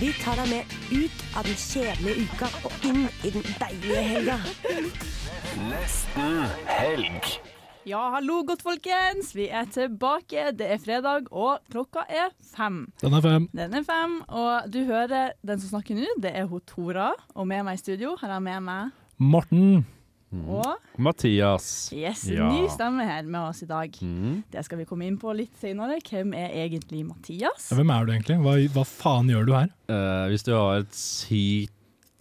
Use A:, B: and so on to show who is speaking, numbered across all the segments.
A: Vi tar deg med ut av den kjedelige uka og inn i den deilige helga.
B: Nesten helg.
C: Ja, hallo godt folkens. Vi er tilbake. Det er fredag, og klokka er fem.
D: Den er fem.
C: Den er fem, og du hører den som snakker nå, det er hun Tora. Og med meg i studio har jeg med meg
D: Morten.
C: Og
E: Mathias.
C: yes,
E: Ja.
C: ny stemme her med oss i dag.
E: Mm.
C: Det skal vi komme inn på litt senere. Hvem er egentlig Mathias?
D: Ja, hvem er du egentlig? Hva, hva faen gjør du her?
E: Uh, hvis du har et sykt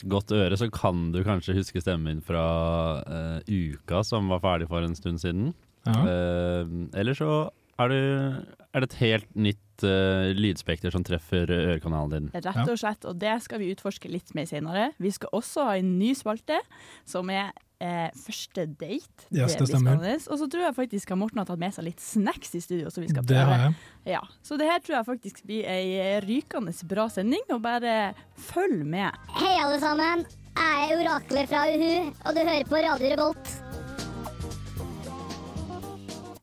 E: godt øre, så kan du kanskje huske stemmen min fra uh, uka som var ferdig for en stund siden.
D: Ja.
E: Uh, eller så er, du, er det et helt nytt uh, lydspekter som treffer ørekanalen din.
C: Rett og slett, og det skal vi utforske litt mer senere. Vi skal også ha en ny spalte, som er eh, første date.
D: Yes, det stemmer.
C: Og så tror jeg faktisk at Morten har tatt med seg litt snacks i studio. Så vi skal
D: Det har jeg.
C: Ja, Så det her tror jeg faktisk blir ei rykende bra sending, og bare følg med.
F: Hei alle sammen, jeg er oraklet fra Uhu, og du hører på Radio Revolt.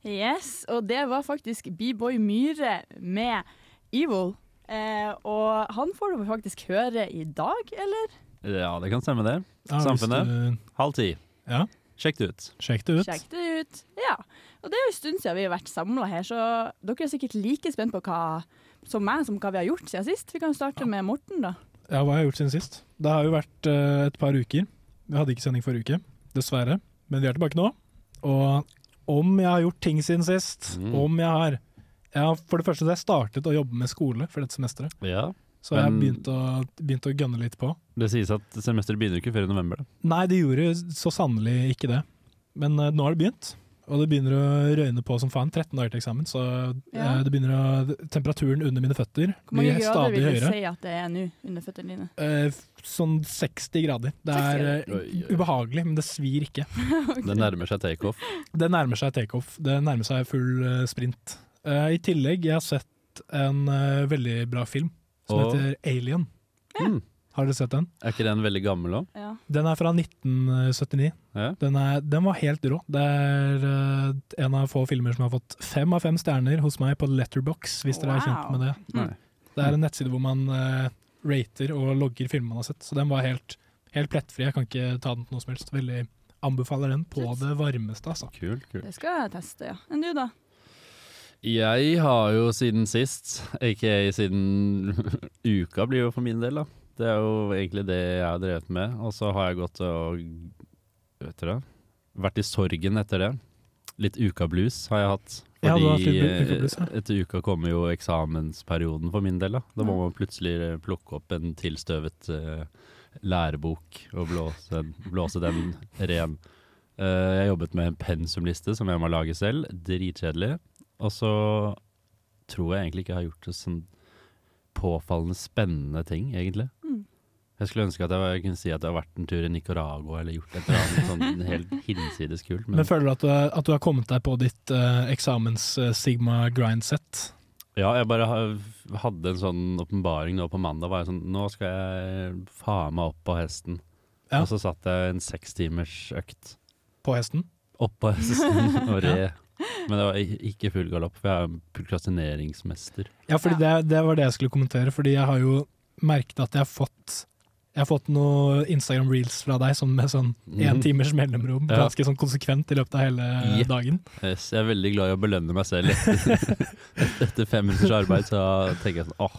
C: Yes, og det var faktisk B-boy Myhre med Evil. Eh, og han får du faktisk høre i dag, eller?
E: Ja, det kan stemme, det.
D: Ja,
E: Samfunnet.
D: du-
E: Halv ti.
D: Ja,
E: Sjekk det ut.
D: sjekk det ut.
C: Sjekk det ut. Ja. Og det er jo en stund siden vi har vært samla her, så dere er sikkert like spent på hva som meg, som hva vi har gjort siden sist. Vi kan starte med Morten, da.
D: Ja, hva har jeg gjort siden sist? Det har jo vært uh, et par uker. Vi hadde ikke sending forrige uke, dessverre. Men vi er tilbake nå. Og om jeg har gjort ting siden sist,
E: Mm.
D: om jeg har ja, For det første så jeg startet å jobbe med skole for dette semesteret.
E: Ja.
D: Så jeg har begynt å, begynt å gønne litt på.
E: Det sies at semesteret begynner ikke før i november. da.
D: Nei, det gjorde så sannelig ikke det. Men uh, nå har det begynt, og det begynner å røyne på som faen. 13 dager til eksamen, så eh,
C: Ja.
D: det begynner å, temperaturen under mine føtter blir stadig høyere.
C: Hvor mange grader vil du
D: høyere.
C: si at det er nå under føttene dine?
D: Eh, sånn 60 grader. Det er eh,
E: oi, oi.
D: ubehagelig, men det svir ikke.
E: Det nærmer seg takeoff.
D: Det nærmer seg takeoff. Det nærmer seg full uh, sprint. Uh, I tillegg, jeg har sett en uh, veldig bra film som
E: Og?
D: heter Alien.
E: Mm.
D: Har dere sett den?
E: Er ikke den veldig gammel òg?
C: Ja.
D: Den er fra 1979.
E: Ja.
D: Den, er, den var helt rå. Det er uh, en av få filmer som har fått fem av fem stjerner hos meg på Letterbox, hvis dere er kjent med det.
E: Nei.
D: Det er en nettside hvor man uh, rater og logger filmer man har sett, så den var helt, helt plettfri. Jeg kan ikke ta den til noe som helst. Veldig anbefaler den på det varmeste, altså.
E: Kul, kul.
C: Det skal jeg teste, ja. Enn du, da?
E: Jeg har jo siden sist, aka siden uka blir jo for min del, da. Det er jo egentlig det jeg har drevet med. Og så har jeg gått og vet dere, vært i sorgen etter det. Litt ukablues har jeg hatt.
D: Ja, du har hatt
E: Fordi
D: litt ukablues, ja.
E: eh, etter uka kommer jo eksamensperioden for min del. Da Da må
C: Ja.
E: man plutselig eh, plukke opp en tilstøvet uh, lærebok og blåse, blåse den ren. Uh, jeg jobbet med en pensumliste som jeg må lage selv. Dritkjedelig. Og så tror jeg egentlig ikke jeg har gjort det sånn påfallende spennende ting, egentlig. Jeg skulle ønske at jeg, var- jeg kunne si at jeg har vært en tur i Nicaragua eller gjort et eller annet sånn helt hinsides kult.
D: Men, føler du at du, at du har kommet deg på ditt uh, eksamens-sigma Sigma grind-sett?
E: Ja, jeg bare hadde en sånn åpenbaring nå på mandag. Var jeg sånn, nå skal jeg faen meg opp på hesten.
D: Ja.
E: Og så satt jeg en seks timers økt
D: På hesten?
E: opp på hesten og red. Men det var ikke full galopp, for jeg er prokrastineringsmester.
D: Ja, fordi Det, det var det jeg skulle kommentere. Fordi jeg har jo merket at jeg har fått jeg har fått noen Instagram reels fra deg som med sånn én
E: Mhm.
D: timers mellomrom.
E: Ja.
D: Ganske sånn konsekvent i løpet av hele
E: yeah.
D: dagen.
E: Yes, jeg er veldig glad i å belønne meg selv. Etter fem minutters arbeid så tenker jeg sånn åh,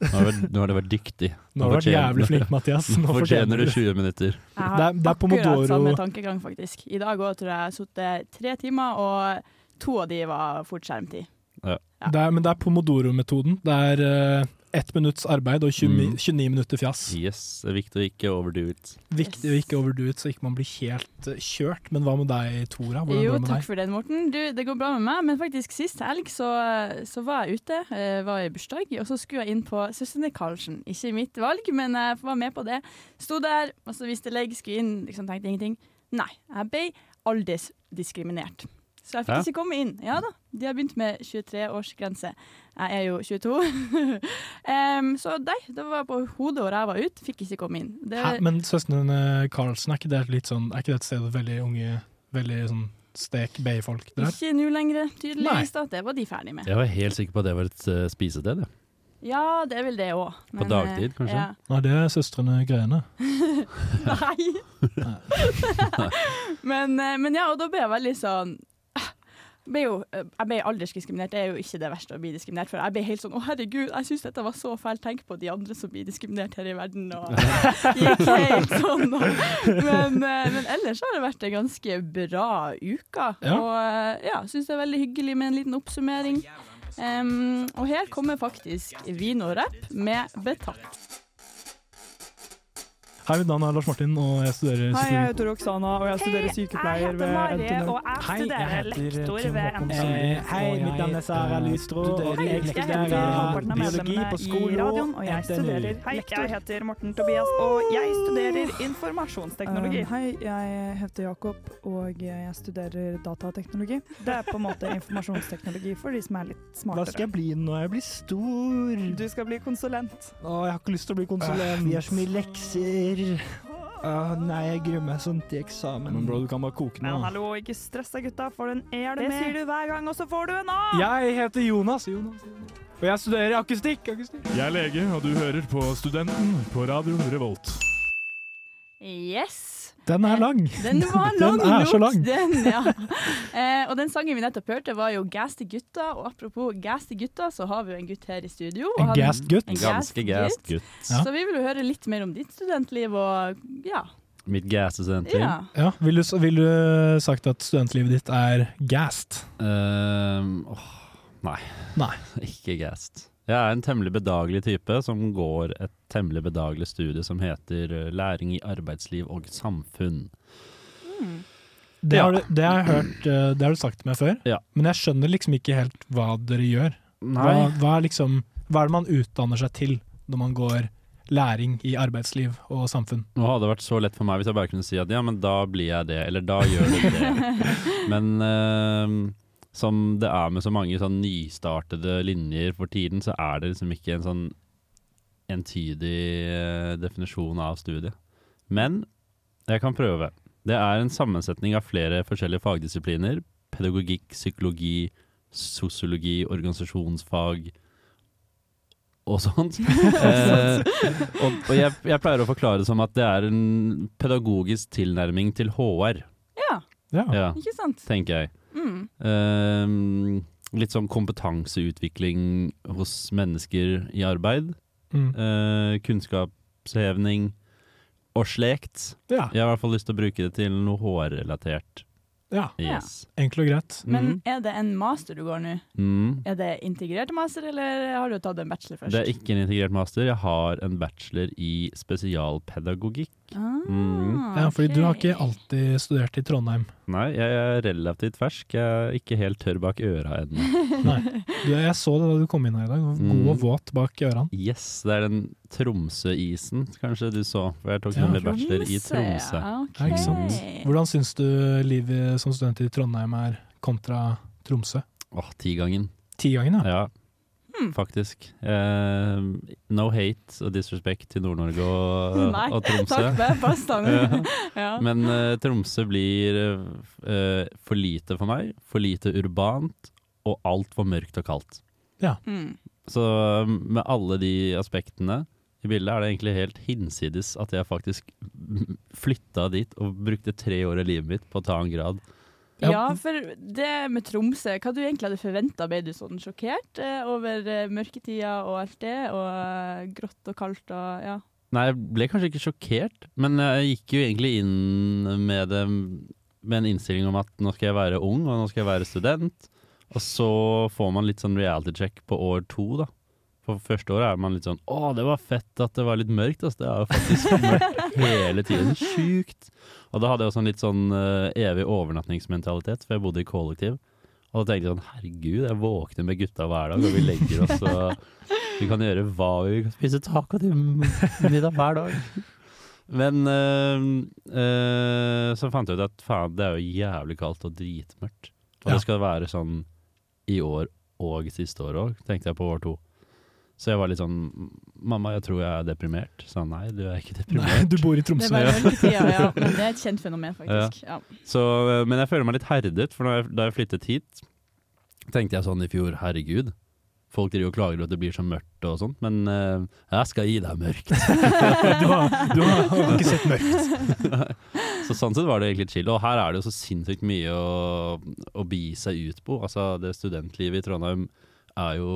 E: nå har du- nå har du vært dyktig.
D: Nå har du vært jævlig flink, Mathias. Nå
E: Nå fortjener du 20 minutter.
C: Jeg har
D: Det er- det er
C: akkurat samme tankegang, faktisk. I dag òg tror jeg jeg har sittet tre timer, og to av de var fort skjermtid. Ja.
D: Det er, men det er pomodoro-metoden. Det er eh, ett minutts arbeid og 20,
E: Mm.
D: 29 minutter fjas.
E: Yes, det er viktig å ikke overdo it.
D: Viktig å ikke overdo it, så ikke man blir helt eh, kjørt. Men hva med deg, Tora? Hvordan
C: Jo,
D: går det med
C: takk
D: deg?
C: for den, Morten. Du, det går bra med meg, men faktisk sist helg så, så var jeg ute. eh, var i bursdag, og så skulle jeg inn på Søstrene Karlsen. Ikke mitt valg, men jeg var med på det. Sto der, og så viste legg, skulle inn, liksom tenkte ingenting. Nei, jeg ble aldersdiskriminert. Så jeg fikk
E: ja.
C: ikke komme inn. Ja da, de har begynt med 23-årsgrense. Jeg er jo 22. um, så nei, det var på hodet og ræva ut. Fikk ikke komme inn. Det,
D: Hæ, men søstrene Karlsen, er ikke det litt sånn Er ikke det et sted veldig unge, veldig sånn stek bay-folk der?
C: ikke nå lenger, tydeligvis. da, Det var de ferdig med.
E: Jeg var helt sikker på at det var et uh, spisested. jeg.
C: Ja, det er vel det òg.
E: På dagtid, kanskje?
C: Ja.
D: Nei, det er søstrene Grene.
C: Nei. men, eh, men ja, og da ble jeg veldig sånn ble jo, eh, jeg ble aldersdiskriminert, det er jo ikke det verste å bli diskriminert for. Jeg ble helt sånn 'Å, herregud, jeg syns dette var så fælt. Tenk på de andre som blir diskriminert her i verden.' Og gikk helt sånn. Og, men, eh, men ellers har det vært en ganske bra uke.
D: Ja.
C: Og eh, ja, syns det er veldig hyggelig med en liten oppsummering. Um, og her kommer faktisk Vino rapp med Betatt.
D: Hei, mitt navn er Lars Martin, og jeg studerer
G: Hei, jeg heter Roxana, og jeg studerer sykepleier ved NTNU.
H: Hei, jeg heter Trond Håkon
G: Eh,
H: Solli,
G: hei,
H: og
G: mitt navn er
H: jeg,
G: Sara Lystro, og jeg
H: lektor-
G: studerer biologi på skolen
H: radioen, og jeg
G: NTNU.
H: studerer
G: Hei,
H: lektor.
G: jeg heter Morten Tobias, og jeg studerer informasjonsteknologi.
H: Um, hei, jeg heter Jakob, og jeg studerer datateknologi. Det er på en måte informasjonsteknologi for de som er litt smartere.
G: Hva skal jeg bli når jeg blir stor?
H: Du skal bli konsulent.
G: Å, jeg har ikke lyst til å bli konsulent. Vi har så mye lekser. Å, nei, jeg gruer meg sånn til eksamen.
D: Men bro, du kan bare koke
H: Men hallo, ikke stress deg, gutta, for den er det
G: Det
H: med.
G: sier
H: du hver gang, og så får du en A!
G: Jeg heter Jonas, Jonas, Jonas. og jeg studerer akustikk. akustikk.
I: Jeg er lege, og du hører på Studenten på Radio Revolt.
C: Yes!
D: Den er lang.
C: Den var
D: Den
C: er
D: er så lang.
C: Den, ja. eh, og den sangen vi nettopp hørte, var jo 'Gas gutta'. Og apropos gas gutta, så har vi jo en gutt her i studio.
D: En
C: han-
D: gassed gutt.
C: En
E: Ganske gassed gutt.
D: Ja.
C: Så vi vil jo høre litt mer om ditt studentliv og ja.
E: Mitt gassestudentliv.
C: ja.
D: Ja, vil du, vil du sagt at studentlivet ditt er gassed?
E: Uh, åh, nei.
D: Nei.
E: Ikke gassed. Jeg er en temmelig bedagelig type som går et temmelig bedagelig studie som heter eh, Læring i arbeidsliv og samfunn.
D: Det,
E: Ja.
D: har du, det har jeg hørt, eh, det har du sagt til meg før,
E: Ja.
D: men jeg skjønner liksom ikke helt hva dere gjør. Hva,
E: Nei.
D: hva, er liksom, hva er det man utdanner seg til når man går læring i arbeidsliv og samfunn?
E: Nå hadde det vært så lett for meg hvis jeg bare kunne si at ja, men da blir jeg det, eller da gjør du det. men ehm, som det er med så mange sånn nystartede linjer for tiden, så er det liksom ikke en sånn entydig eh, definisjon av studiet. Men jeg kan prøve. Det er en sammensetning av flere forskjellige fagdisipliner. Pedagogikk, psykologi, sosiologi, organisasjonsfag og sånt. eh, og og jeg, jeg pleier å forklare det som at det er en pedagogisk tilnærming til HR,
C: ja,
D: Ja.
E: ja,
C: ikke sant?
E: tenker jeg.
C: Mm.
E: Ehm, litt sånn kompetanseutvikling hos mennesker i arbeid.
D: Mm.
E: eh, kunnskapshevning og slekt.
D: Ja.
E: Jeg har i hvert fall lyst til å bruke det til noe HR-relatert.
D: ja.
E: Yes.
D: Enkelt og greit.
C: Men
E: Mhm.
C: er det en master du går nå?
E: Mm.
C: Er det integrert master, eller har du tatt en bachelor først?
E: Det er ikke en integrert master. Jeg har en bachelor i spesialpedagogikk.
C: Ah,
E: Mm.
D: Ja, fordi du har ikke alltid studert i Trondheim.
E: Nei, jeg er relativt fersk. Jeg er ikke helt tørr bak øra ennå.
D: Nei. Jeg så det da du kom inn her i dag. God og
E: Mm.
D: våt bak ørene.
E: Yes, det er den Tromsø-isen kanskje du så. For jeg tok
D: Ja.
E: nemlig bachelor i Tromsø.
C: Ja, okay.
D: Ja, ikke sant? Hvordan syns du livet som student i Trondheim er kontra Tromsø?
E: Åh, tigangen.
D: Tigangen, ja.
E: Ja,
C: Hmm.
E: faktisk. Eh, no hate og disrespect til Nord-Norge og, og Tromsø.
C: Takk med påstand. ja.
E: Men eh, Tromsø blir eh, for lite for meg. For lite urbant og altfor mørkt og kaldt.
C: Mm.
E: Så um, med alle de aspektene i bildet er det egentlig helt hinsides at jeg faktisk flytta dit og brukte tre år av livet mitt på å ta en grad.
D: Ja.
C: Ja, for det med Tromsø, hva du egentlig hadde forventa? Ble du sånn sjokkert eh, over eh, mørketida og alt det, og eh, grått og kaldt og ja?
E: Nei, jeg ble kanskje ikke sjokkert, men jeg gikk jo egentlig inn med det med en innstilling om at nå skal jeg være ung, og nå skal jeg være student. Og så får man litt sånn reality check på år to, da. For første året er man litt sånn Å, det var fett at det var litt mørkt. Altså. Det er jo faktisk mørkt hele tiden. Sjukt. Og da hadde jeg også en litt sånn uh, evig overnattingsmentalitet, for jeg bodde i kollektiv. Og da tenkte jeg sånn herregud, jeg våkner med gutta hver dag, og vi legger oss og vi kan gjøre hva vi vil. Spise taco til middag hver dag. Men øh, øh, så fant jeg ut at faen, det er jo jævlig kaldt og dritmørkt. Og
D: Ja.
E: det skal være sånn i år og siste år òg, tenkte jeg på år to. Så jeg var litt sånn Mamma, jeg tror jeg er deprimert. Sa han, nei, du er ikke deprimert.
D: Nei, du bor i Tromsø.
C: Det, ja. Men det er et kjent fenomen, faktisk. Ja.
E: Så, øh, men jeg føler meg litt herdet, for da jeg, da jeg flyttet hit, tenkte jeg sånn i fjor, herregud. Folk driver og klager over at det blir så mørkt og sånt, men uh, jeg skal gi deg mørkt.
D: Du har, du har, ikke sett mørkt.
E: så sånn sett var det egentlig chill. Og her er det jo så sinnssykt mye å, å bi seg ut på. Altså, det studentlivet i Trondheim er jo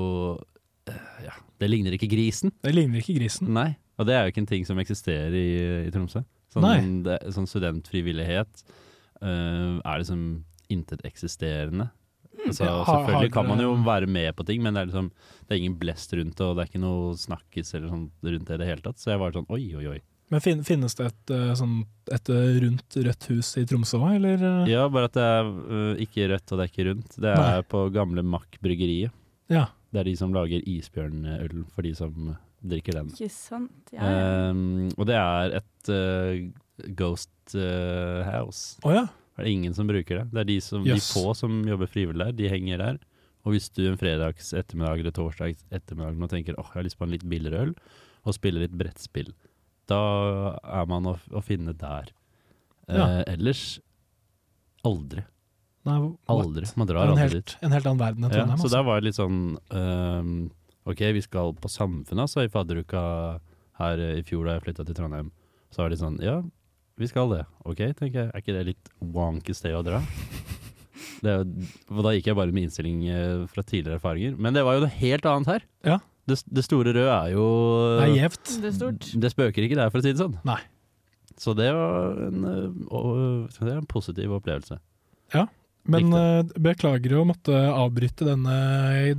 E: Ja, det ligner ikke grisen.
D: Det ligner ikke grisen.
E: Nei, og det er jo ikke en ting som eksisterer i, i Tromsø. Sånn, det, sånn studentfrivillighet uh, er liksom inteteksisterende. Altså,
D: Ja,
E: selvfølgelig kan man jo være med på ting, men det er liksom Det er ingen blest rundt det, og det er ikke noe snakkis eller sånt rundt det i det hele tatt. Så jeg var sånn oi, oi, oi.
D: Men fin, finnes det et, eh, sånn, et eh, rundt rødt hus i Tromsø òg, eller? eh?
E: Ja, bare at det er uh, ikke rødt og det er ikke rundt. Det er
D: Nei.
E: på gamle Mack bryggeriet.
D: Ja.
E: Det er de som lager isbjørnøl for de som drikker den.
C: Ikke sant? Ja.
E: Um, og det er et uh, ghost uh, house.
D: Oh, ja.
E: Det er ingen som bruker det. Det er de, som,
D: Yes.
E: de få som jobber frivillig der, de henger der. Og hvis du en fredags ettermiddag eller torsdags ettermiddag nå tenker åh, jeg har lyst på en litt billigere øl, og spiller litt brettspill, da er man å, å finne der.
D: Ja.
E: Uh, ellers aldri.
D: Nei.
E: Aldri. Man drar aldri
D: helt,
E: dit.
D: en helt annen verden enn
E: Ja,
D: Trondheim.
E: så der var det litt sånn um, OK, vi skal på Samfunnet, så i fadderuka her eh, i fjor da jeg flytta til Trondheim. Så var det litt sånn Ja, vi skal det. OK, tenker jeg. Er ikke det litt wonky sted å dra? Det, og da gikk jeg bare med innstilling eh, fra tidligere erfaringer. Men det var jo noe helt annet her.
D: Ja.
E: Det, det store røde er jo
D: Det er gjevt.
C: Det stort.
E: Det spøker ikke der, for å si det sånn.
D: Nei.
E: Så det var en, eh, en positiv opplevelse.
D: Ja. Men eh, beklager å måtte avbryte denne,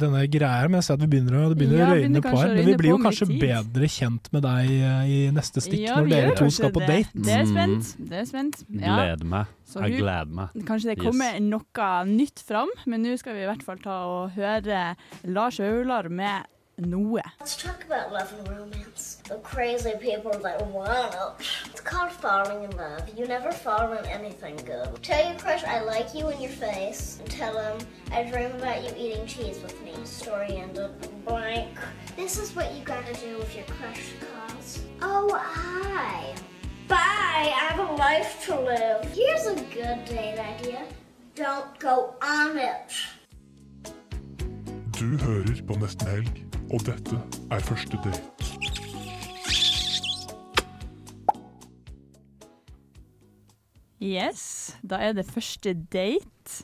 D: denne greia, men jeg ser at vi begynner å, det begynner
C: Ja,
D: å røyne på her. Men vi blir jo kanskje bedre kjent med deg eh, i neste stikk,
C: Ja,
D: når dere to skal på
C: det.
D: date.
C: Det er
E: Mm.
C: spent. Det er spent. Ja.
E: Gleder meg.
C: Så
E: Jeg gleder meg.
C: Kanskje det
E: Yes.
C: kommer noe nytt fram, men nå skal vi i hvert fall ta og høre Lars Aular med noe.
F: Let's talk about love and romance. The crazy people that want it. It's called falling in love. You never fall in anything good. Tell your crush I like you in your face, and tell him I dream about you eating cheese with me. Story ended blank. This is what you gotta do if your crush calls. Oh, hi. Bye. I have a life to live. Here's a good date idea. Don't go on it.
I: Du hører på Nesten Helg, og dette er første date.
C: Yes, da er det første date.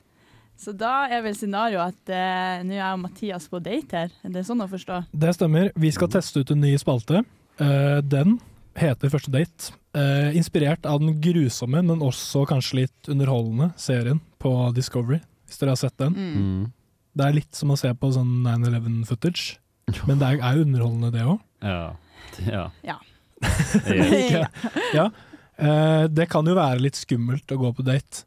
C: Så da er vel scenarioet at eh, nå er jeg og Mathias på date her. Er det sånn å forstå?
D: Det stemmer. Vi skal teste ut en ny spalte. Eh, den heter Første date. Eh, inspirert av den grusomme, men også kanskje litt underholdende serien på Discovery, hvis dere har sett den.
E: Mm.
D: Det er litt som å se på sånn 9-11-footage, men det er, er jo underholdende det òg.
E: Ja. ja.
C: Ja.
D: Ja. Eh, det kan jo være litt skummelt å gå på date.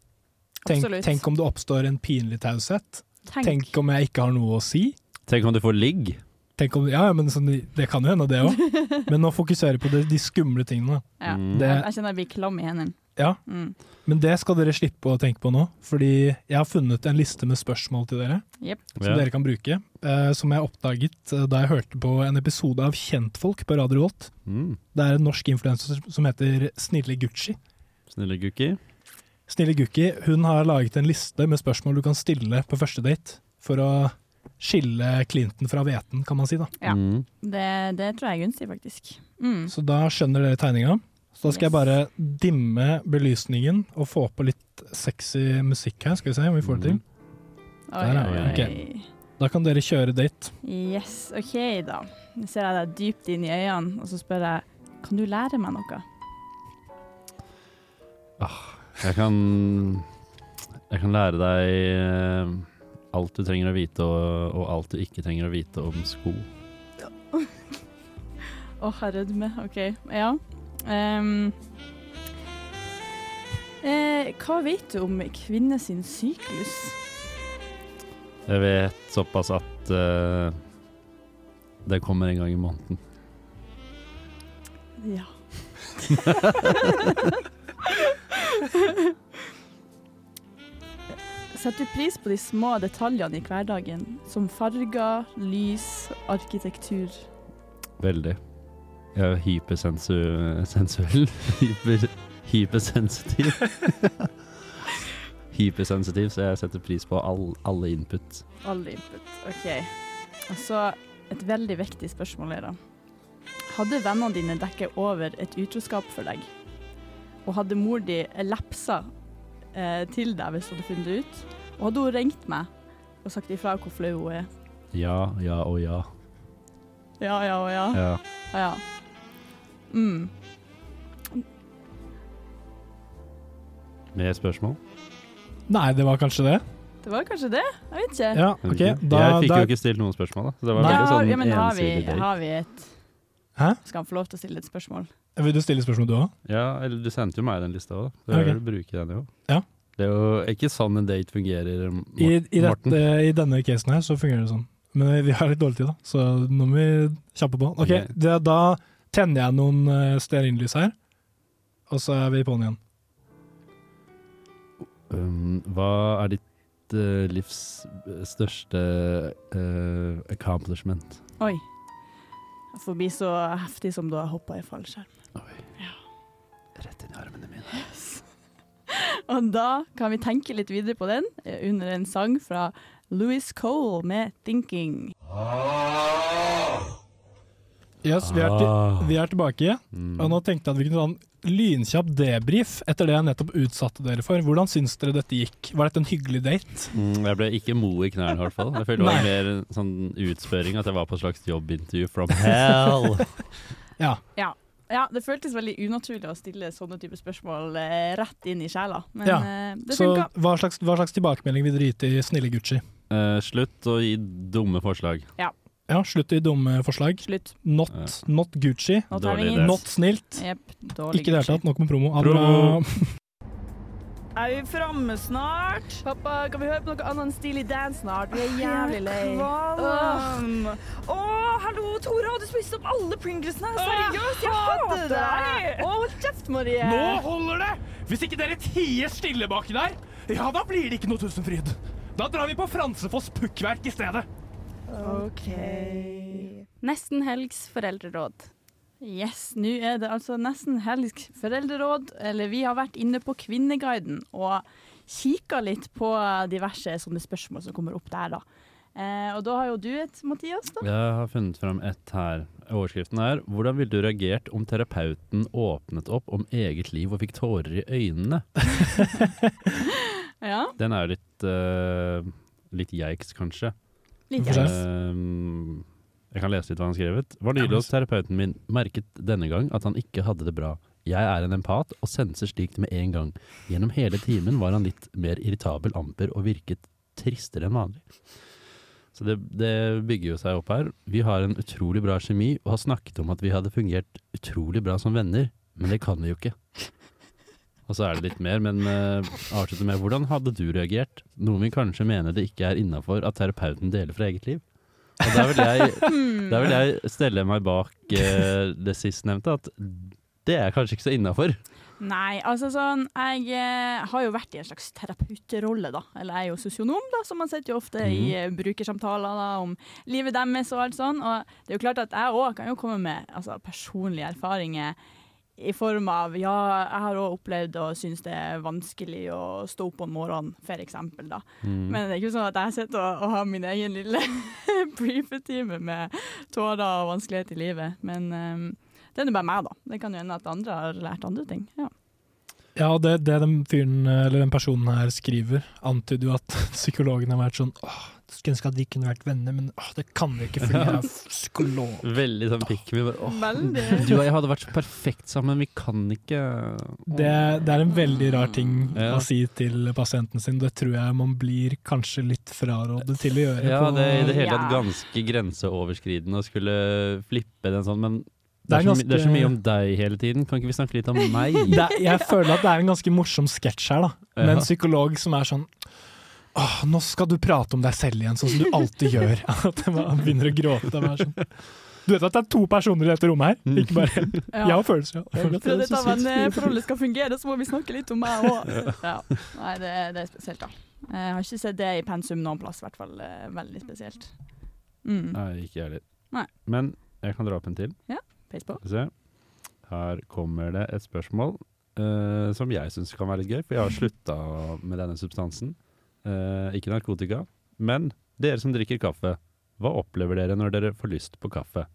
D: Tenk, tenk om det oppstår en pinlig taushet.
C: Tenk.
D: Tenk om jeg ikke har noe å si.
E: Tenk om du får ligg.
D: Tenk om, ja, men sånn, Det kan jo hende, det òg. Men nå fokuserer jeg på det, de skumle tingene.
C: Ja.
E: Mm.
D: Det,
C: Jeg, jeg kjenner jeg blir klam i hendene.
D: Ja,
C: Mm.
D: Men det skal dere slippe å tenke på nå, fordi jeg har funnet en liste med spørsmål til dere.
C: Yep.
D: Som
E: yeah.
D: dere kan bruke. Eh, som jeg oppdaget eh, da jeg hørte på en episode av Kjentfolk på Radio Volt.
E: Mm.
D: Det er en norsk influenser som heter Snille Gucci.
E: Snille Gucci.
D: Snille Gucci hun har laget en liste med spørsmål du kan stille på første date for å skille Clinton fra hveten, kan man si. da.
C: Ja.
E: Mm.
C: Det, det tror jeg hun sier, faktisk. Mm.
D: Så da skjønner dere tegninga. Så da skal jeg bare dimme belysningen og få på litt sexy musikk her. Skal vi se om vi får det til.
C: Oi,
D: Der er vi,
C: oi,
D: ok. Da kan dere kjøre date.
C: Yes, OK, da. Nå ser jeg deg dypt inn i øynene, og så spør jeg kan du lære meg noe.
E: Jeg kan Jeg kan lære deg eh, alt du trenger å vite, og, og alt du ikke trenger å vite om sko.
C: Åh, du rødmer. OK. Ja. Ehm, eh, hva vet du om kvinner sin syklus?
E: Jeg vet såpass at eh, det kommer en gang i måneden.
C: Ja. Setter du pris på de små detaljene i hverdagen, som farger, lys, arkitektur?
E: Veldig. Jeg er hypersensuell. Hyper, hypersensitiv. hypersensitiv, så jeg setter pris på all, alle input.
C: Alle input. OK. Og så et veldig viktig spørsmål er da. Hadde vennene dine dekket over et utroskap for deg? Og hadde mor di lepsa eh, til deg hvis hun hadde funnet det ut? Og hadde hun ringt meg og sagt ifra hvor flau hun er?
E: Ja, ja og ja.
C: Ja, ja og ja.
E: Ja.
C: ja. ja. Mm.
E: Mer spørsmål?
D: Nei, det var kanskje det.
C: Det var kanskje det? Jeg vet ikke.
D: Ja, okay. Da,
E: jeg fikk
D: da,
E: jo ikke stilt noen spørsmål, da. Så det var veldig sånn
C: ja, men har vi, har vi et
D: Hæ?
C: Skal han få lov til å stille et spørsmål?
D: Vil du stille spørsmål du òg?
E: Ja, eller du sendte jo meg den lista òg. Så
D: Ok.
E: jeg vil bruke den jo.
D: Ja.
E: Det er jo ikke sånn en date fungerer, Mor
D: I, i,
E: Morten.
D: dette, I denne casen her så fungerer det sånn. Men vi har litt dårlig tid, da, så nå må vi kjappe på. Ok,
E: okay.
D: det, Da tenner jeg noen uh, stearinlys her, og så er vi på'n igjen.
E: Um, hva er ditt uh, livs største uh, accomplishment?
C: Oi. Forbi bli så heftig som da jeg hoppa i fallskjerm. Oi.
E: Rett inn i armene mine.
C: Og da kan vi tenke litt videre på den eh, under en sang fra Louis Cole med 'Thinking'.
D: Yes, vi er, til,
E: Ah.
D: vi er tilbake,
E: Mm.
D: og nå tenkte jeg at vi kunne ta en lynkjapp debrief etter det jeg nettopp utsatte dere for. Hvordan syns dere dette gikk? Var dette en hyggelig date?
E: Mm, jeg ble ikke mo i knærne, i hvert fall. Jeg følte det var mer en sånn utspørring, at jeg var på et slags jobbintervju from hell.
D: Ja.
C: Ja. ja, det føltes veldig unaturlig å stille sånne type spørsmål eh, rett inn i sjela, men
D: ja.
C: eh, det
D: Så hva slags, hva slags tilbakemelding vil dere gi til snille Gucci?
E: Eh, slutt å gi dumme forslag.
C: Ja.
D: Ja, slutt i dumme forslag.
C: Slutt.
D: Not, not Gucci.
C: Idé.
D: Not snilt.
C: Yep,
D: Ikke i det hele tatt. Nok med promo.
E: Promo.
H: Er vi framme snart?
A: Pappa, kan vi høre på noe annet enn Steely dance snart? Vi er jævlig lei.
H: Kvalm. Å, hallo, Tora, du spist opp alle Pringlesene? Seriøst, jeg hater deg!
A: Å, hold kjeft, Marie!
I: Nå holder det! Hvis ikke dere tier stille baki der, ja, da blir det ikke noe Tusenfryd. Da drar vi på Fransefoss pukkverk i stedet.
A: OK.
C: Nesten helgs foreldreråd. Yes, nå er det altså nesten helgs foreldreråd. Eller vi har vært inne på Kvinneguiden og kikka litt på diverse sånne spørsmål som kommer opp der, da. Eh, og da har jo du et, Mathias, da.
E: Jeg har funnet fram et her. Overskriften er 'Hvordan ville du reagert om terapeuten åpnet opp om eget liv og fikk tårer i øynene?'
C: Ja,
E: Den er jo litt uh, litt yikes, kanskje. Ehm, jeg kan lese litt hva han skrevet. Var nylig hos terapeuten min, merket denne gang at han ikke hadde det bra. Jeg er en empat og senser slikt med en gang. Gjennom hele timen var han litt mer irritabel, amper og virket tristere enn vanlig. Så det, det bygger jo seg opp her. Vi har en utrolig bra kjemi og har snakket om at vi hadde fungert utrolig bra som venner, men det kan vi jo ikke. Og så er det litt mer, men uh, med hvordan hadde du reagert? Noe vi kanskje mener det ikke er innafor at terapeuten deler fra eget liv. Og der vil jeg, der vil jeg stelle meg bak uh, det sistnevnte, at det er kanskje ikke så innafor.
C: Nei, altså sånn Jeg eh, har jo vært i en slags terapeutrolle, da. Eller jeg er jo sosionom, da, som man sitter jo ofte i eh, brukersamtaler da, om livet deres og alt sånn. Og det er jo klart at jeg òg kan jo komme med altså, personlige erfaringer i form av Ja, jeg har òg opplevd og syns det er vanskelig å stå opp om morgenen, for eksempel, da.
E: Mm.
C: Men det er ikke sånn at jeg sitter og, og har min egen lille briefetime med tårer og vanskelighet i livet. Men um, det er bare meg, da. Det kan jo hende at andre har lært andre ting. Ja.
D: Ja, det, det den fyren, eller den personen her skriver, antyder jo at psykologen har vært sånn åh, skulle ønske at vi kunne vært venner, men åh, det kan vi ikke fordi jeg er psykolog.
E: Veldig sånn pikk Vi bare, åh. Du og jeg hadde vært så perfekt sammen, vi kan ikke
D: Det, det er en veldig rar ting
E: Ja.
D: å si til pasienten sin. Det tror jeg man blir kanskje litt frarådet til å gjøre.
E: Ja,
D: på,
E: det er i det hele tatt ganske grenseoverskridende å skulle flippe den sånn, men Det er, så,
D: ganske-
E: det er så mye om deg hele tiden. Kan ikke vi snakke litt om meg?
D: Det er, jeg føler at det er en ganske morsom sketsj her, da. Med
E: Ja.
D: en psykolog som er sånn Åh, nå skal du prate om deg selv igjen, sånn som du alltid gjør. At han begynner å gråte. Sånn. Du vet at det er to personer i dette rommet her,
E: Mm.
D: ikke bare én.
C: Ja.
D: Jeg har følelser.
C: For
D: det
C: at
D: sykt.
C: skal fungere, så må vi snakke litt om meg òg. Ja. Nei, det, det er spesielt, da. Jeg har ikke sett det i pensum noen plass, i hvert fall. eh, Veldig spesielt. Mm.
E: Nei, ikke jeg heller. Men jeg kan dra opp en til.
C: Ja, peis på.
E: Se. Her kommer det et spørsmål uh, som jeg syns kan være litt gøy, for jeg har slutta med denne substansen. Uh, ikke narkotika. Men dere som drikker kaffe, hva opplever dere når dere får lyst på kaffe?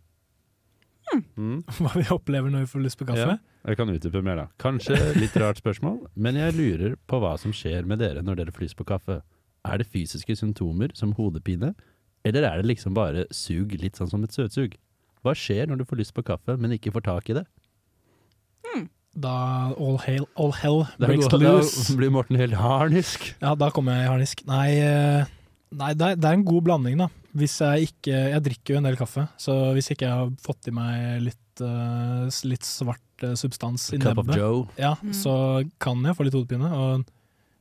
E: Mm.
D: Hva vi opplever når vi får lyst på kaffe?
E: Ja, jeg kan utdype mer, da. Kanskje litt rart spørsmål, men jeg lurer på hva som skjer med dere når dere får lyst på kaffe. Er det fysiske symptomer som hodepine, eller er det liksom bare sug, litt sånn som et søtsug? Hva skjer når du får lyst på kaffe, men ikke får tak i det?
D: Da all hail, all hell breaks
E: da
D: loose.
E: blir Morten helt harnisk.
D: Ja, da kommer jeg i harnisk. Nei, eh, nei det, er, det er en god blanding, da. Hvis jeg ikke Jeg drikker jo en del kaffe, så hvis ikke jeg har fått i meg litt, eh, litt svart eh, substans i nebbet, Ja,
C: Mm.
D: så kan jeg få litt hodepine. Og,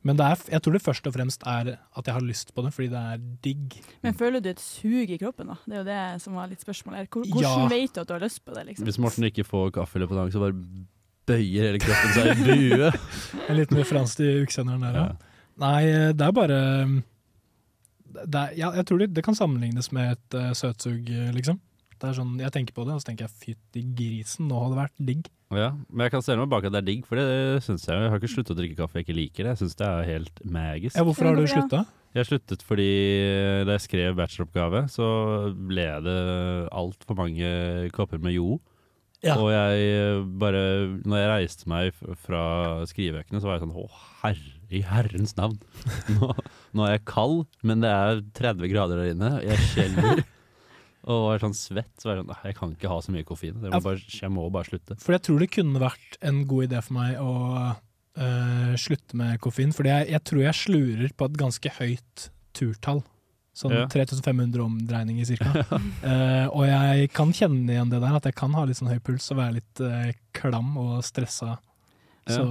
D: men det er, jeg tror det først og fremst er at jeg har lyst på det, fordi det er digg.
C: Men føler du et sug i kroppen, da? Det er jo det som var litt spørsmålet her. Hvordan
D: Ja.
C: vet du at du har lyst på det, liksom?
E: Hvis Morten ikke får kaffe i løpet av dagen, så bare bøyer hele kroppen seg i bue.
D: En liten referanse til ukesenderen der, ja.
E: Ja.
D: Nei, det er bare um, det er, ja, Jeg tror det, det kan sammenlignes med et uh, søtsug, eh, liksom. Det er sånn, Jeg tenker på det, og så tenker jeg fytti grisen, nå hadde det vært digg.
E: Ja, men jeg kan stelle meg bak at det er digg, for det syns jeg. Jeg har ikke sluttet å drikke kaffe jeg ikke liker det. Jeg syns det er helt magisk.
D: Ja, hvorfor har du slutta?
E: Jeg sluttet fordi da jeg skrev bacheloroppgave, så ble det altfor mange kopper med Jo.
D: Ja.
E: Og jeg bare Når jeg reiste meg fra skriveøkene, så var jeg sånn Å, herre i herrens navn. Nå, nå er jeg kald, men det er 30 grader der inne. Jeg skjelver. Og var sånn svett. Så var jeg sånn «Nei, Jeg kan ikke ha så mye koffein. Jeg
D: Ja,
E: må bare, jeg må bare slutte.
D: For jeg tror det kunne vært en god idé for meg å øh, slutte med koffein. Fordi jeg, jeg tror jeg slurer på et ganske høyt turtall. Sånn
E: Ja.
D: 3500 omdreininger cirka. uh, og jeg kan kjenne igjen det der, at jeg kan ha litt sånn høy puls og være litt uh, klam og stressa. Så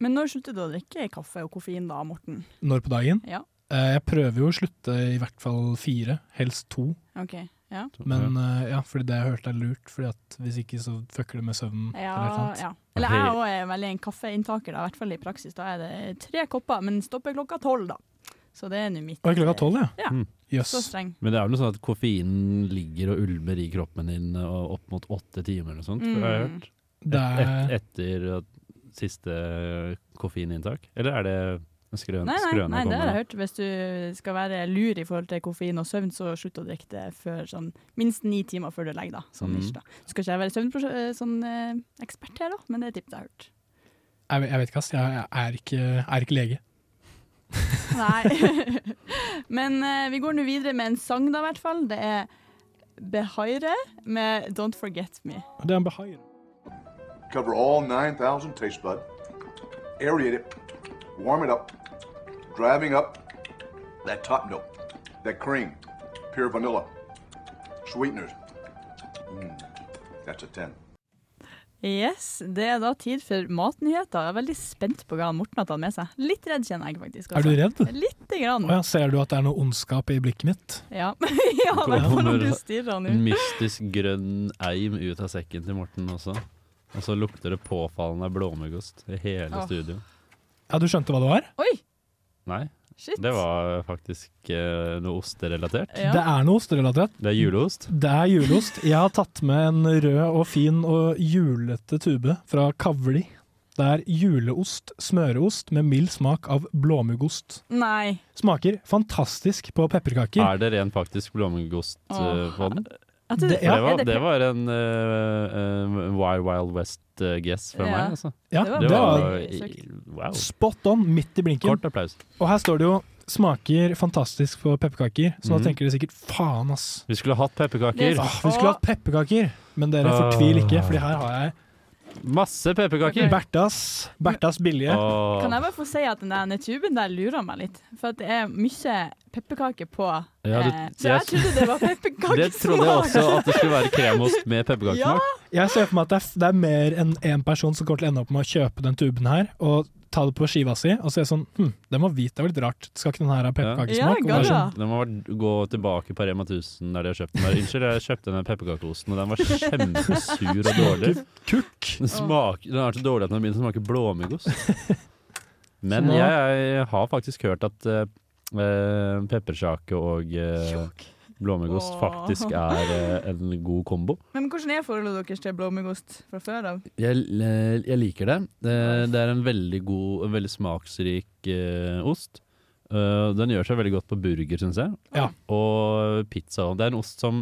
C: Men når sluttet du å drikke kaffe og koffein da, Morten?
D: når på dagen?
C: Ja,
D: Eh, jeg prøver jo å slutte i hvert fall fire, helst to.
C: OK. Ja.
D: Men uh, ja, fordi det jeg hørte er lurt, Fordi at hvis ikke så fucker det med søvnen. eller eller
C: Ja, ja. Eller jeg òg er veldig en kaffeinntaker, da, i hvert fall i praksis. Da er det tre kopper, men stopper klokka tolv, da. Så det er nå mitt
D: klokka tolv, ja.
C: Ja.
E: Mm.
D: Yes.
C: Så streng.
E: Men det er vel noe sånn at koffeinen ligger og ulmer i kroppen din og opp mot åtte timer eller sånt, har jeg
C: Mm.
E: hørt.
D: Er-
E: Et, etter siste koffeininntak? Eller er det skrøn,
C: Nei, nei,
E: skrøne
C: nei, det har jeg hørt. Hvis du skal være lur i forhold til koffein og søvn, så slutt å drikke det før sånn minst ni timer før du legger deg. Sånn
E: Mm.
C: ish, da. Skal ikke jeg være søvnekspert sånn, eh, ekspert her, da, men det er tips jeg har hørt.
D: Jeg, vet- jeg vet ikke, ass. Jeg er ikke, er ikke lege.
C: Nei. Men eh, vi går nå videre med en sang, da, i hvert fall. Det er Behaire med 'Don't Forget Me'.
D: Det er en behaire.
J: Cover all 9,000 taste bud. Aerate it. Warm it up. Driving up that top note. That cream. Pure vanilla. Sweeteners. Mm, that's a 10.
C: Yes, Det er da tid for matnyheter. Jeg er veldig spent på hva Morten har tatt med seg. Litt redd, kjenner jeg faktisk.
D: Er du redd?
C: Litte grann.
D: Å ja, ser du at det er noe ondskap i blikket mitt?
C: Ja, ja det når du stirrer nå.
E: en mystisk grønn eim ut av sekken til Morten også. Og så lukter det påfallende blåmuggost i hele
C: oh.
E: studio.
D: Ja, du skjønte hva det var?
C: Oi!
E: Nei,
C: Shit.
E: det var faktisk eh, noe osterelatert.
C: Ja.
D: Det er noe osterelatert.
E: Det er juleost.
D: Det er juleost. Jeg har tatt med en rød og fin og julete tube fra Kavli. Det er juleost, smøreost med mild smak av blåmuggost.
C: Nei.
D: Smaker fantastisk på pepperkaker.
E: Er det ren faktisk blåmuggost eh, på den?
C: Jeg
D: Det- ja,
E: det, var,
C: det
E: var en uh, uh, Wild Wild West-guess fra
C: Ja.
E: meg, altså.
D: Ja,
C: Det var
D: det
E: Det
D: var.
E: Wow.
D: spot on, midt i blinken.
E: Kort applaus.
D: Og her står det jo 'smaker fantastisk på pepperkaker', så da
E: Mhm.
D: tenker dere sikkert 'faen, ass'.
E: Vi skulle hatt pepperkaker.
D: Åh, vi skulle hatt pepperkaker, men dere
E: Ah.
D: fortvil ikke, for her har jeg
E: Masse pepperkaker.
D: Bertas, Bertas billige.
E: Åh.
C: Kan jeg bare få si at den der tuben der lurer meg litt? For at det er mye pepperkaker på.
E: Ja, du-
C: eh, så jeg
E: jeg-
C: trodde det var
E: Det
C: pepperkakesmak.
E: trodde jeg også, at det skulle være kremost med pepperkakesmak.
D: Jeg ser for meg at det er, det er mer enn én person som kommer til å ende opp med å kjøpe den tuben her, og ta det på skiva si, og så er det sånn Hm, den var hvit, det var litt rart. Skal ikke den her ha pepperkakesmak? Ja, bare sånn,
E: Den må gå tilbake på Rema 1000 der de har kjøpt den. Bare, Unnskyld, jeg kjøpte den pepperkakeosten, og den var kjempesur og dårlig.
D: Kukk!
E: Den, smaker, den er så dårlig at den begynner å smake blåmuggost. Men jeg, jeg har faktisk hørt at uh, peppersjake og uh, blåmuggost
C: Åh.
E: faktisk er eh, en god kombo.
C: Men hvordan er forholdet deres til blåmuggost fra før av?
E: Jeg, eh, jeg liker det. det. Det er en veldig god, en veldig smaksrik eh, ost. Uh, den gjør seg veldig godt på burger, syns jeg.
D: Ja.
E: Og pizza. Det er en ost som,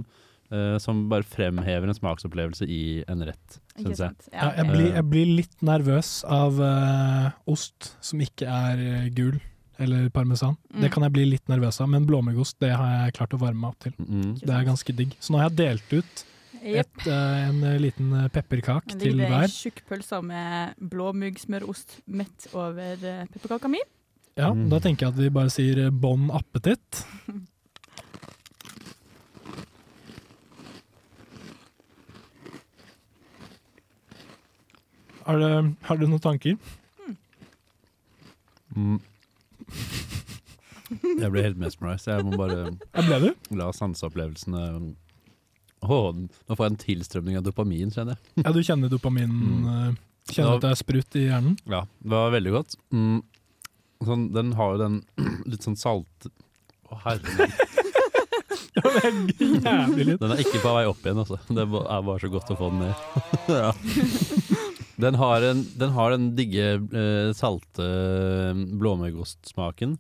E: uh, som bare fremhever en smaksopplevelse i en rett, syns jeg.
D: ja, jeg, blir, jeg blir litt nervøs av uh, ost som ikke er gul, eller parmesan.
C: Mm.
D: Det kan jeg bli litt nervøs av, men blåmuggost det har jeg klart å varme meg opp til.
E: Mm.
D: Det er ganske digg. Så nå har jeg delt ut et, uh, en eh, liten eh, pepperkake til
C: hver Det
D: er
C: tjukk pølse med blåmuggsmørost mett over pepperkaka mi.
D: Ja,
E: Mm.
D: Da tenker jeg at vi bare sier bon appetitt. Har du, har du noen tanker?
E: Mm. Jeg ble helt mesmerized. Jeg må bare la sanseopplevelsene Nå får jeg en tilstrømning av dopamin, kjenner jeg.
D: Ja, du kjenner dopaminen?
E: Mm.
D: eh, Kjenner at det er sprut i hjernen?
E: Ja, det var veldig godt. Mm. Sånn, den har jo den litt sånn salt... Å, herregud. Den er ikke på vei opp igjen, altså. Det er bare så godt å få den ned. ja. Den har, en, den har den digge, eh, salte eh, blåmuggost-smaken.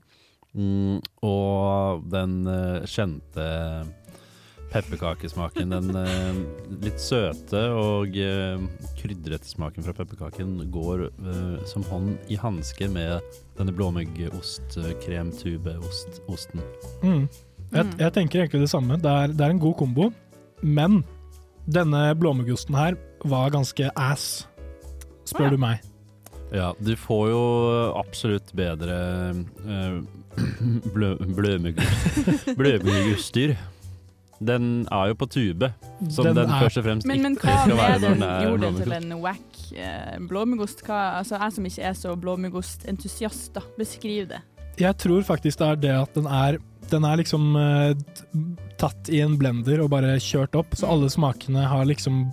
E: Mm, og den uh, kjente pepperkakesmaken. Den uh, litt søte og uh, krydrete smaken fra pepperkaken går uh, som hånd i hanske med denne blåmuggost-kremtubeosten.
D: Mm. Jeg, jeg tenker egentlig det samme. Det er, det er en god kombo, men denne blåmuggosten her var ganske ass, spør
C: ja.
D: du meg.
E: Ja, du får jo absolutt bedre uh, blø, blømugg- Den er jo på tube, som
D: Den
E: den, først og fremst
C: Men, men
E: ikke skal være når
C: den
E: er
C: gjorde den til en wack eh, blåmuggost? Altså, jeg som ikke er så blåmuggostentusiast. Beskriv det.
D: Jeg tror faktisk det er det at den er den er liksom eh, tatt i en blender og bare kjørt opp, så alle smakene har liksom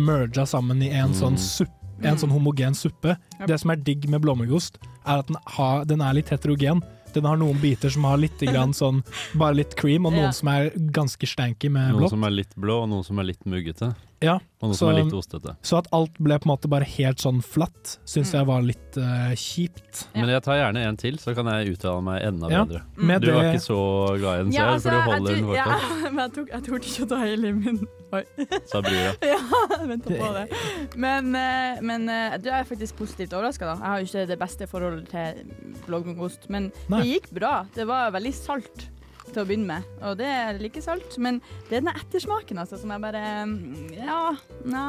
D: merga sammen i en sånn
E: Mm.
D: suppe. En
C: Mm.
D: sånn homogen suppe. Det som er digg med blåmuggost, er at den, har, den er litt heterogen. Den har noen biter som har litt grann sånn, bare litt cream, og noen
C: Ja.
D: som er ganske stanky med blått.
E: Noen som er litt blå, og noen som er litt muggete.
D: Ja,
E: Og noen
D: så,
E: som er litt ostete.
D: så at alt ble på en måte bare helt sånn flatt, syns jeg var litt uh, kjipt.
C: Ja.
E: Men jeg tar gjerne en til, så kan jeg uttale meg enda
D: Ja.
E: bedre.
D: Mm.
E: Du var ikke så glad i den
C: Ja,
E: selv,
C: altså,
E: for du
C: jeg
E: holder den
C: tror- ja, men jeg tok, jeg torde ikke å ta hele i munnen. Oi.
E: sa brura.
C: Ja, venta på det. Men, eh, men eh, du er faktisk positivt overraska, da. Jeg har jo ikke det beste forholdet til blåmuggost, men
D: Nei.
C: det gikk bra. Det var veldig salt til å begynne med, og det er like salt. Men det er den ettersmaken altså, som jeg bare mm, Ja, nja.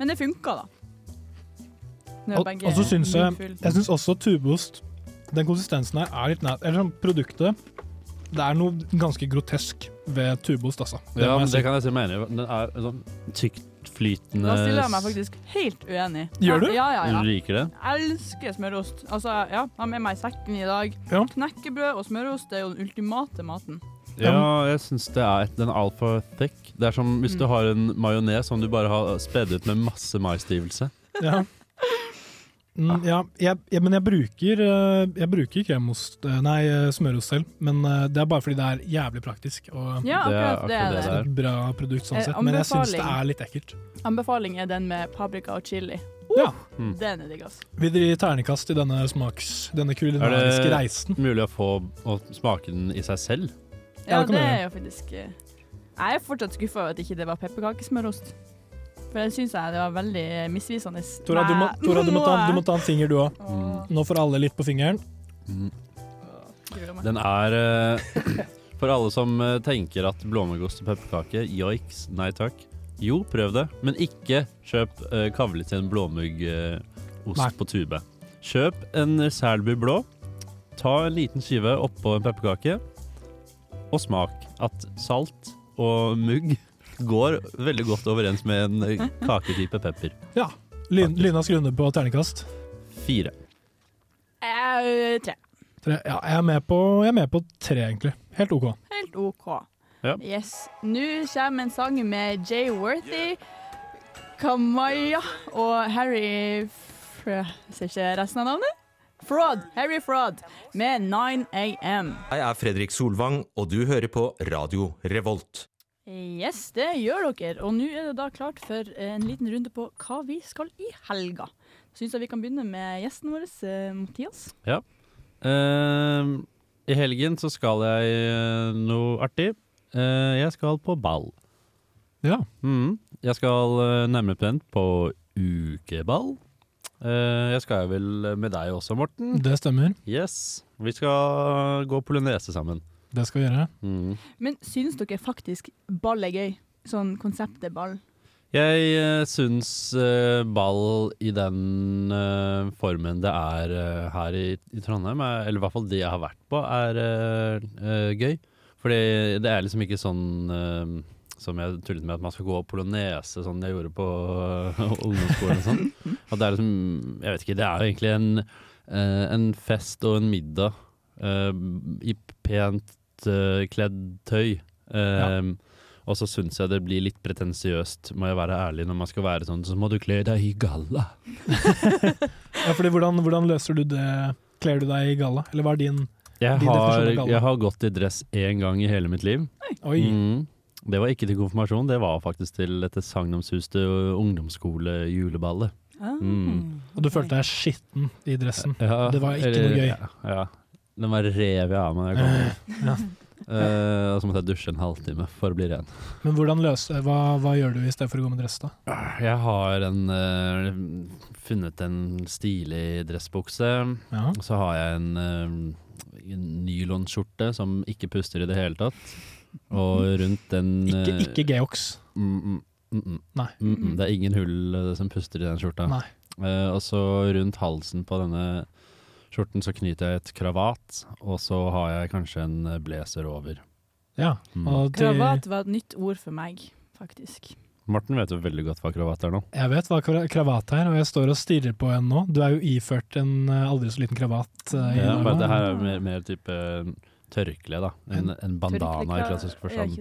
C: Men det funka, da.
D: Og, og så syns jeg. Jeg syns også tubeost, den konsistensen her, er litt nær Eller sånn produktet Det er noe ganske grotesk ved tubost, altså. Det
E: Ja, men det kan jeg si meg enig i. Den er sånn tyktflytende
C: Da stiller jeg meg faktisk helt uenig.
D: Gjør du?
C: Ja, ja, ja.
E: Du liker det?
C: Jeg elsker smørost. Altså, ja, jeg har med meg sekken i dag.
D: Ja.
C: Knekkebrød og smørost det er jo den ultimate maten.
E: Ja, jeg syns det er den er altfor thick. Det er som hvis du
C: Mm.
E: har en majones som du bare har spedd ut med masse maisstivelse.
D: Ja. Mm, ja, jeg, jeg, men jeg bruker, eh, jeg bruker kremost eh, Nei, eh, smørost selv, men det er bare fordi det er jævlig praktisk og
C: Ja,
E: er
C: akkurat det er
E: akkurat
C: det.
E: det der.
D: et bra produkt sånn sett. Men jeg syns det er litt ekkelt.
C: Anbefaling er den med paprika og chili.
D: Ja.
E: Mm.
C: Den er digg, altså.
D: Vi gir ternekast i denne smaks... Denne kulinariske
E: Er det- Mulig å få å smake den i seg selv?
D: Ja,
C: Ja,
D: det
C: det er jo faktisk Jeg er fortsatt skuffa over at ikke det var pepperkakesmørost. For det syns jeg det var veldig misvisende.
D: Tora, du må, Tora, du må, ta, du må ta en finger, du òg.
C: Mm.
D: Nå får alle litt på fingeren.
E: Mm. Den er eh, For alle som eh, tenker at blåmuggost og pepperkake, joiks, nei takk. Jo, prøv det, men ikke kjøp uh, kavli til en blåmuggost på tube. Kjøp en Selbu blå, ta en liten skive oppå en pepperkake, og smak at salt og mugg går veldig godt overens med en kaketype pepper.
D: Ja. Lyn, Lynas grunner på terningkast.
E: Fire.
C: Eh, tre.
D: Tre. Ja, jeg er, med på, jeg er med på tre, egentlig. Helt OK.
C: Helt OK.
E: Ja.
C: Yes. Nå kommer en sang med Jay Worthy, Kamaya og Harry Fr ser ikke resten av navnet. Fraud. Harry Fraud med 9 AM.
K: Jeg er Fredrik Solvang, og du hører på Radio Revolt.
C: Yes, det gjør dere. Og nå er det da klart for en liten runde på hva vi skal i helga. Syns jeg vi kan begynne med gjesten vår, eh, Mathias.
E: Ja. Uh, I helgen så skal jeg eh, noe artig. Uh, jeg skal på ball.
D: Ja.
E: Mm. Jeg skal uh, nærmere bestemt på ukeball. Uh, jeg skal vel med deg også, Morten.
D: Det stemmer.
E: Yes. Vi skal gå polynese sammen.
D: Det skal vi gjøre.
E: Mm.
C: Men syns dere faktisk ball er gøy? Sånn konseptet ball.
E: Jeg uh, syns uh, ball i den uh, formen det er uh, her i, i Trondheim, er, eller i hvert fall det jeg har vært på, er gøy. Fordi det er liksom ikke sånn som jeg tullet med at man skal gå polonese, sånn jeg gjorde på ungdomsskolen og sånn. At det er liksom Jeg vet ikke, det er jo egentlig en, en fest og en middag Uh, i pent eh, kledd tøy. Ja. Og så syns jeg det blir litt pretensiøst, må jeg være ærlig, når man skal være sånn, så må du kle deg i galla.
D: Ja, fordi hvordan, hvordan løser du det? Kler du deg i galla? Eller hva er din,
E: Jeg
D: din
E: har,
D: definisjon av galla?
E: jeg har gått i dress én gang i hele mitt liv.
D: Oi.
E: Mm. Det var ikke til konfirmasjon, det var faktisk til dette sagnomsuste ungdomsskole-juleballet.
C: Ah.
E: Mm.
D: Og du følte deg skitten i dressen.
E: Ja,
D: det var ikke
E: eller-
D: noe gøy.
E: Ja, ja. Den var rev jeg av meg da jeg kom.
D: Ja.
E: Eh, og så måtte jeg dusje en halvtime for å bli ren.
D: Men hvordan løser, hva, hva gjør du i stedet for å gå med dress, da?
E: Jeg har en, uh, funnet en stilig dressbukse.
D: Ja.
E: Og så har jeg en, uh, en nylonskjorte som ikke puster i det hele tatt. Og rundt den
D: Ikke,
E: eh,
D: ikke Geox.
E: Mm, mm, mm, mm.
D: Nei.
E: Mm, mm. Det er ingen hull eh, som puster i den skjorta.
D: Nei.
E: Eh, og så rundt halsen på denne skjorten så knyter jeg et kravat, og så har jeg kanskje en eh, blazer over.
D: Ja.
E: Mm.
D: Og til,
C: Kravat var et nytt ord for meg, faktisk.
E: Morten vet jo veldig godt hva kravat er nå.
D: jeg vet hva kravat er, og jeg står og stirrer på en nå. Du er jo iført en eh, aldri så liten kravat. Uh,
E: Ja, bare det her er mer, mer type tørkle, da. En, en bandana i klassisk forstand.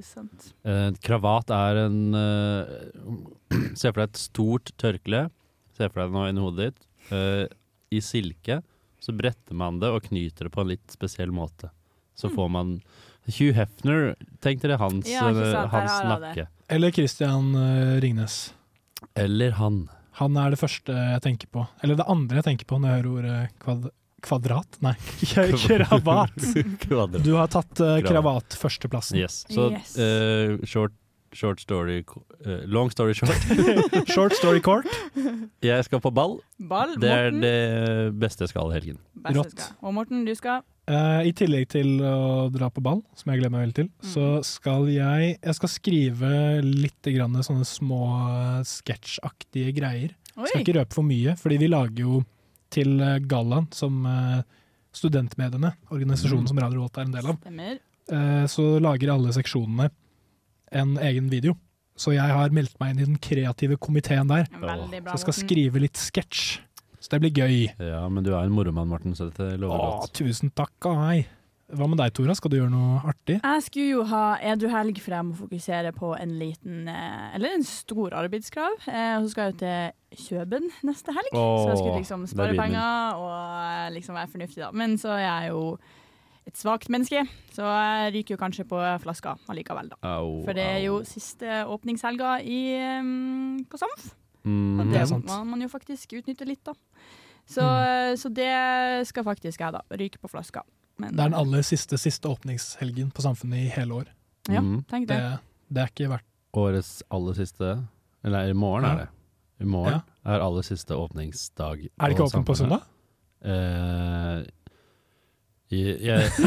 E: Eh, kravat er en uh, Se for deg et stort tørkle. Se for deg det nå inni hodet ditt. Uh, I silke. Så bretter man det og knyter det på en litt spesiell måte. Så
C: Hmm.
E: får man Hugh Hefner, tenk dere hans,
C: Ja,
E: eh, hans
C: det.
E: nakke.
D: Eller Christian eh, Ringnes.
E: Eller han.
D: Han er det første jeg tenker på. Eller det andre jeg tenker på når jeg hører ordet kvad kvadrat? Nei, kravat! Du har tatt uh,
E: Kravat.
D: kravat førsteplassen.
E: Yes. Så
C: Yes.
E: Uh, short, short story uh, Long story short.
D: Short story court.
E: Jeg skal på ball.
C: Ball,
E: Det er
C: Morten.
E: det beste jeg skal i helgen.
D: Rått.
C: Og Morten, du skal
D: Uh, I tillegg til å dra på ball, som jeg gleder meg veldig til, så skal jeg, jeg skal skrive litt grann sånne små eh, sketsjaktige greier.
C: Oi.
D: Skal ikke røpe for mye, fordi vi lager jo til gallaen, som studentmediene, organisasjonen som Radio Volt er en del av,
C: Stemmer.
D: eh, så lager alle seksjonene en egen video. Så jeg har meldt meg inn i den kreative komiteen der.
C: Bra,
D: Så jeg skal skrive litt sketsj. Så det blir gøy.
E: Ja, men du er en moromann, Morten, så dette lover
D: Åh,
E: godt.
D: tusen takk av meg. Hva med deg, Tora? Skal du gjøre noe artig?
C: Jeg skulle jo ha edru helg, for jeg må fokusere på en liten, eh, eller en stor arbeidskrav. Eh, Og så skal jeg jo til Kjøben neste helg, så jeg skulle liksom spare penger og eh, liksom være fornuftig, da. Men så er jeg jo et svakt menneske, så jeg ryker jo kanskje på flaska allikevel, da.
E: Au,
C: For det er jo
E: au.
C: siste åpningshelga i, um, på Samf.
E: Mm.
C: Og
D: Det
C: det
D: er
C: må man jo faktisk utnytte litt, da. Så,
D: Mm.
C: så det skal faktisk jeg, da. Ryke på flaska. Men,
D: Det er den aller siste, siste åpningshelgen på Samfunnet i hele år.
C: Ja,
E: Mm.
C: tenk
D: Det,
C: det.
D: det er ikke verdt
E: Årets aller siste Eller i morgen
D: Ja.
E: er det. I morgen
D: Ja.
E: er aller siste åpningsdag.
D: Er det ikke åpent på søndag?
E: Eh,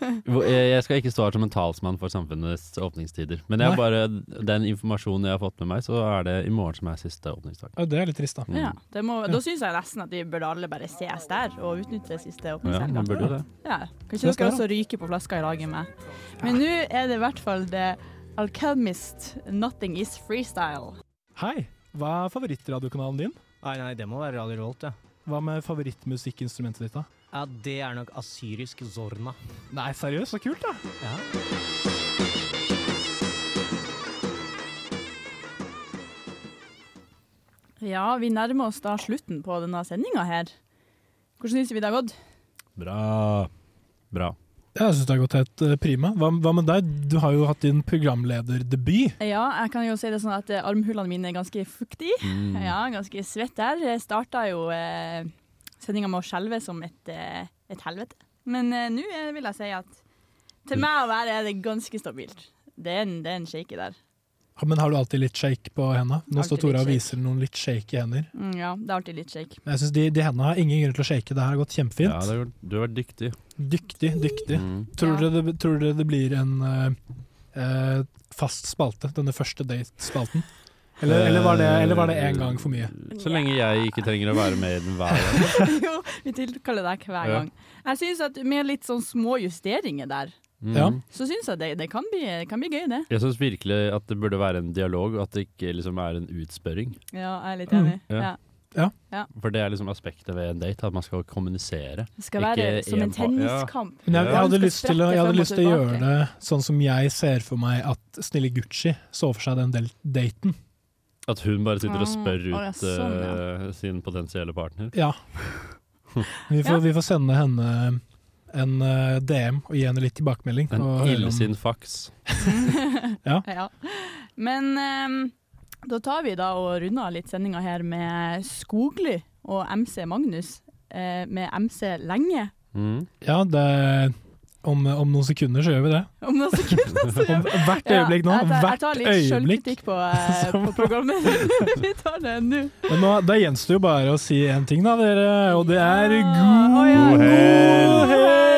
E: Jeg, jeg, skal ikke stå her som en talsmann for samfunnets åpningstider. Men jeg bare, den informasjonen jeg har fått med meg, så er det i morgen som er siste åpningsdag.
D: Ja, det er litt trist, da.
C: Ja, det må, Da syns jeg nesten at vi burde alle bare ses der og utnytte siste
E: Ja,
C: åpningshelga.
E: det.
C: Ja,
D: Kanskje
C: dere
D: da.
C: også ryke på flaska i lag med? Men nå er det i hvert fall The Alchemist 'Nothing Is Freestyle'.
D: Hei, hva er favorittradiokanalen din?
L: Nei, nei, det må være Radio Rolt, ja.
D: Hva med favorittmusikkinstrumentet ditt, da?
L: Ja, det er nok asyrisk zorna.
D: Nei, seriøst, så kult, da.
L: Ja.
C: Ja, vi nærmer oss da slutten på denne sendinga her. Hvordan syns vi det har gått?
E: Bra. Bra.
D: Jeg syns det har gått helt eh, prima. Hva, hva med deg? Du har jo hatt din programlederdebut.
C: Ja, jeg kan jo si det sånn at armhullene armhulene mine er ganske fuktige.
D: Mm.
C: Ja, ganske svett der. Jeg starta jo eh, sendinga med å skjelve som et, eh, et helvete. Men eh, nå eh, vil jeg si at til meg å være er det ganske stabilt. Det er en, det er en shaky der.
D: Ja, Men har du alltid litt shake på henda? Nå står Tora og viser noen litt shaky hender.
C: Mm, ja, det er alltid litt shake.
D: Men jeg synes de, de hendene har ingen grunn til å shake. Det her har gått kjempefint.
E: Ja, det har, du har vært dyktig.
D: Dyktig, dyktig.
E: Mm.
D: Tror, dere det, tror dere det blir en uh, uh, fast spalte, denne første date-spalten? Eller, eller, var det, eller var det en gang for mye?
E: Så lenge jeg ikke trenger å være med i den hver gang.
C: jo, vi tilkaller deg hver gang. Jeg syns at med litt sånn små justeringer der,
E: Mm.
D: Ja.
C: så syns jeg det, det kan, bli, kan bli gøy, det.
E: Jeg syns virkelig at det burde være en dialog, og at det ikke liksom er en utspørring.
C: Ja, jeg er litt enig.
E: Mm.
C: Ja.
D: Ja.
C: Ja.
E: For det er liksom aspektet ved en date, at man skal kommunisere.
C: Det skal være
E: Ikke
C: som en
E: en
C: tenniskamp.
D: Ja. jeg, jeg hadde lyst til å, jeg hadde lyst til å gjøre det sånn som jeg ser for meg at Snille Gucci så for seg den daten.
E: At hun bare sitter og
C: Ah,
E: spør
C: ja,
E: ut
C: sånn,
E: uh, sin potensielle partner.
D: Ja. Vi får, vi får sende henne en uh, DM og gi henne litt tilbakemelding.
E: En illsint faks.
D: Ja.
C: ja. Men um, da tar vi da og runder av litt sendinga her med Skogli og MC Magnus Uh, med MC Lenge.
E: Mm.
D: Ja, det om, om noen sekunder så gjør vi det.
C: Om noen sekunder, så
D: gjør vi hvert øyeblikk nå.
C: jeg, tar, jeg tar litt
D: øyeblikk.
C: sjølkritikk på, eh, på programmet. vi tar det nå.
D: Men nå, da gjenstår jo bare å si én ting, da, dere. Og det er god
C: ja,
D: helg!